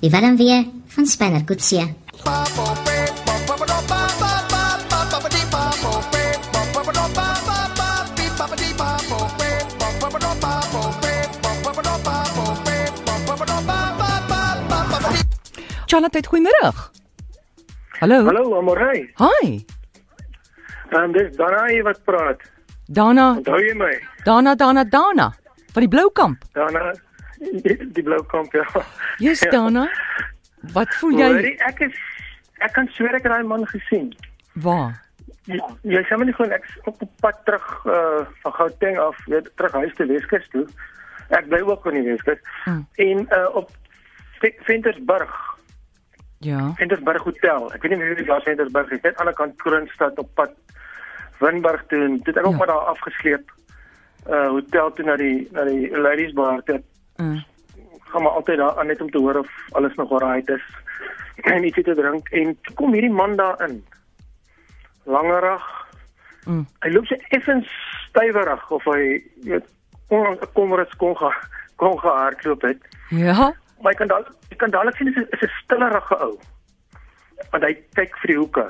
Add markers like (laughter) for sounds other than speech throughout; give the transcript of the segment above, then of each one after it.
Die Willem weer van Spanner Coetzee. Charlotte, goeiemôre. Hallo. Hallo Amorey. Hi. En dis Dana hier wat praat. Dana, Onthou jy my? Dana, Dana, Dana van die Bloukamp. Dana die, die blou kamp ja. Jy's Ja. Dana. Wat voel jy? Hoorie, ek is ek kan sweer ek het daai man gesien. Waar? Jy, jy sê my nie gewoon ek op op pad terug uh van Gauteng af, weer terug huis te Weskus toe. Ek bly ook in die Weskus. Hmm. En uh op Ve- Ventersburg, Ja. Ventersburg Hotel. Ek weet nie wie die daar Ventersburg is, net aan die kant Kroonstad op pad Winburg toe. en Dit het ek ook Ja. maar daar afgesleep. Uh hotel toe na die na die ladies bar toe. Uh, gaan maar altyd daar aan net om te hoor of alles nog alright is (clears throat) en ietsie te drink en kom hierdie man daar in langerig mm. hy loop so effens stywerig of hy weet kon kom rus kon gaan kon gehardloop het Ja. maar jy kan daal jy kan dadelik sien dit is 'n stillerige ou want hy kyk vir die hoeke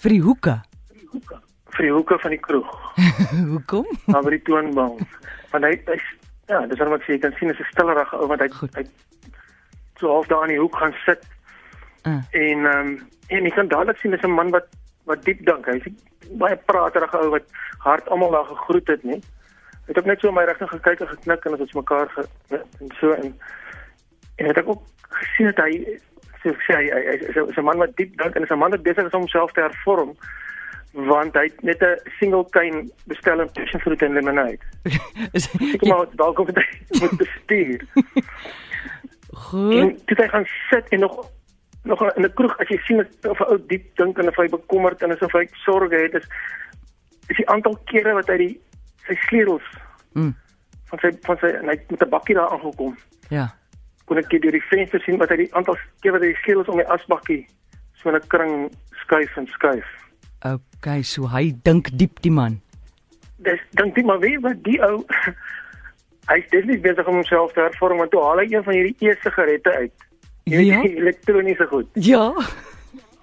Vir die hoeke. vir die hoeke van die kroeg (laughs) Hoekom? maar by die toonbank want hy hy ja dis wat ek sê jy kan sien is 'n stillerige ou want hy Goed. hy so half daar in die hoek gaan sit Uh, En ehm um, en jy kan dadelik sien dis 'n man wat wat diep dink. Hy's 'n baie praterige ou wat hard almal daar gegroet het, nie. Hy het ook net so in my rigting gekyk en geknik en ons het mekaar ge en so en en het ek ook gesien dat hy so ek sê hy, hy, hy is 'n- is 'n man wat diep dink en is 'n man wat besig is om homself te hervorm want hy het net 'n single cane bestel in fruit en lemonade. (laughs) is Ek maar dalk of hy moet bestuur. (laughs) goed. En toe hy gaan sit en nog nog in 'n kroeg as jy sien of 'n ou diep dink en of hy bekommerd en asof hy sorge het is is die aantal kere wat hy die sy sleutels Mm. van sy van sy en hy het met 'n bakkie daar aangekom. Ja. Kon ek deur die venster sien wat hy die aantal keer wat hy die sleutels om die asbakkie so 'n kring skuif en skuif. Okay, so hy dink diep die man. Dis dink jy maar weet wat die ou (laughs) hy is definitief besig om homself te hervorm want toe haal hy een van hierdie e-sigarette uit. Jy weet, Ja. die (laughs) elektroniese goed. Ja.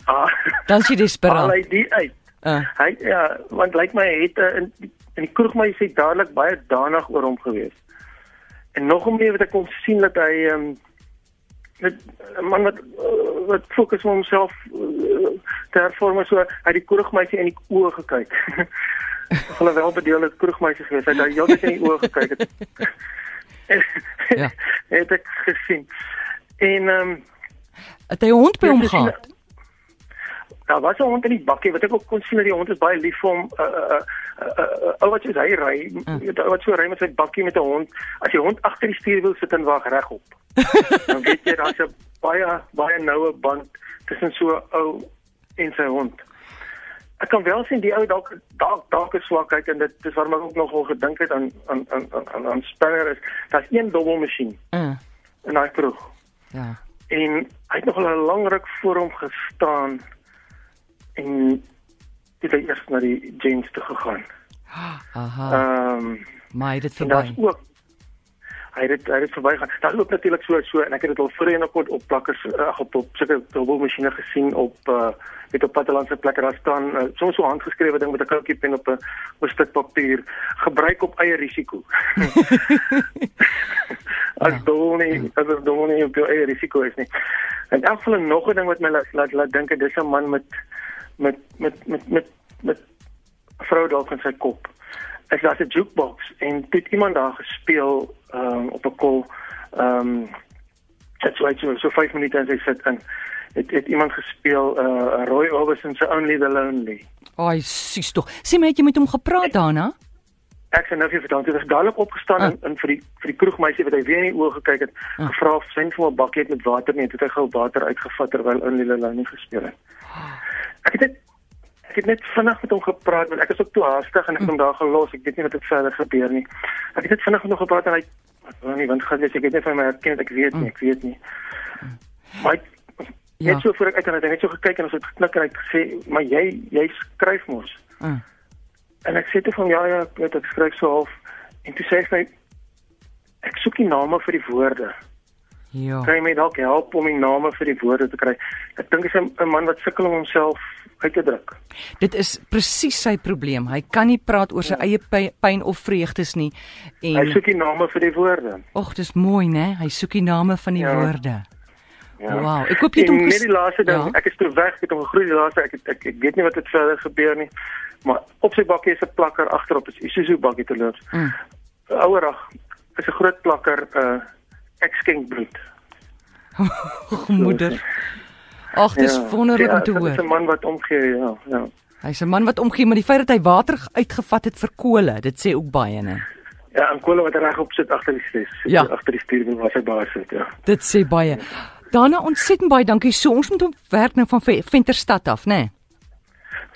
Ah. Dan is jy haal desperaat. hy die uit. Uh, Hy ja, want lyk my hy het uh, in die, in die kroegmeisie dadelik baie danig oor hom gewees. En nog om meer wat ek kon sien dat hy ehm um, met 'n man wat uh, wat fokus op homself uh, te hervorm so het die kroegmeisie in die oë gekyk. (laughs) Hulle wel bedeelde kroegmeisie gewees. Hy het hy heeltyd in die oë gekyk het. Ja. (laughs) het ek gesien. En ehm um, het hy 'n hond by hom gehad? Daar was 'n hond in die bakkie wat ek ook kon sien dat die hond is baie lief vir hom. Uh uh uh wat soos hy ry, weet jy wat so ry met sy bakkie met 'n hond. As die hond agter die stuurwiel sit en wag regop. (laughs) dan weet jy daar's 'n baie baie noue band tussen so 'n ou en sy hond. Ek kan wel sien die ou dalk dalk dalk 'n swakheid en dit dis waarom ek ook nogal gedink het aan aan aan aan aan Spanner is. Daar's een dobbelmasjien Uh, in daai kroeg. ja. En hy het nog 'n lang ruk voor hom gestaan en het hy eers na die gents toe gegaan. (gasps) Aha. Ehm um, Maar hy het dit en daar's verby. ook hy het hy het verbygaan. Daar's ook natuurlik so so en ek het dit al voorheen op op plakkers ag op op sulke dubbelmasjiene gesien op uh weet op plattelandse plekke daar staan uh, soms so handgeskrewe ding met 'n koutjie pen op 'n op 'n stuk papier gebruik op eie risiko. (laughs) as Ja. dol nie as dol nie op jou eie risiko is nie. En elk geval nog 'n ding wat my laat laat, laat dink dis 'n man met met met met met met vrou dalk in sy kop. Ek las 'n jukebox en het iemand daar gespeel um, op 'n kol. Ehm um, dit sou so so 5 minute en sy sit in. Het het iemand gespeel uh Roy Orbison se Only the Lonely. Ai, sis tog. Sê my het jy met hom gepraat daarna? Ek sê nou vir vertel, toe het dadelik opgestaan Ah. en, en vir die vir die kroegmeisie wat hy weer in die oë gekyk het, Ah. gevra of sy vir 'n bakkie het met water nie, het hy gou water uitgevat terwyl Only the Lonely gespeel het. Ek het net ek het net vinnig met hom gepraat want ek is ook toe haastig en ek het hom daar gelos. Ek weet nie wat het verder gebeur nie. Ek het net vinnig met hom gepraat en hy ek wou nie want gaan jy ek het net van my herken, ek weet nie, ek weet nie. Maar hy, Ja. net so voor ek uit en hy het net so gekyk en ons het geknik en hy het gesê, "Maar jy jy skryf mos." Uh, En ek sê toe van ja ja, ek weet ek skryf so half en toe sê hy ek soek die name vir die woorde. Ja. Jy my dalk help om die name vir die woorde te kry? Ek dink hy is 'n man wat sukkel om homself uit te druk. Dit is presies sy probleem. Hy kan nie praat oor sy eie py- pyn of vreugdes nie. Hy En soek die name vir die woorde. ag, dis mooi, né? Hy soek die name van die Ja. woorde. Ja. Wow, ek het En hom net die laaste ding, Ja. ek is toe weg, ek het hom gegroei die laaste ek, het- ek ek weet nie wat het verder gebeur nie. Maar op sy bakkie is 'n plakker agterop, is Isuzu bakkie te loops. Mm. Ouerag is 'n groot plakker uh skenk bloed. (laughs) moeder. Ag, dis wonderlik om te Ja, Dit is 'n hoor. man wat omgee, ja, ja. Hy's 'n man wat omgee, maar die feit dat hy water uitgevat het vir kole, dit sê ook baie, né? Ja, en Kolle wat regop sit agter die stres, Ja. agter die stuurwiel waar sy baas sit, ja. Dit sê baie. Daarna ontsettend baie dankie. So ons moet hom werk nou van Ve- Venterstad af, né?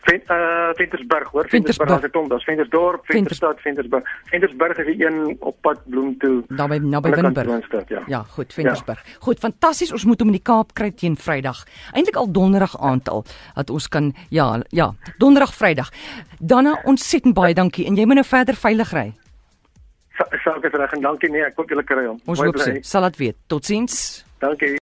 Ven, uh Ventersburg, hoor, Ventersburg. Ventersburg, as ek kom, daar's Ventersdorp, Venters- Venterstad, Ventersburg. Ventersburg is die een op pad Bloem toe. Naby naby Winburg. Ja. Ja, goed, Ventersburg. Ja. Goed, fantasties. Ons moet hom in die Kaap kry teen Vrydag. Eintlik al donderdag aand al dat ons kan ja, ja, donderdag, Vrydag. Daarna ontsettend baie dankie en jy moet nou verder veilig ry. Sa- Saak is reg en dankie nee, ek hoop julle kry hom. Ons hoop so. bly. Sal dit weet. Totsiens. Dankie.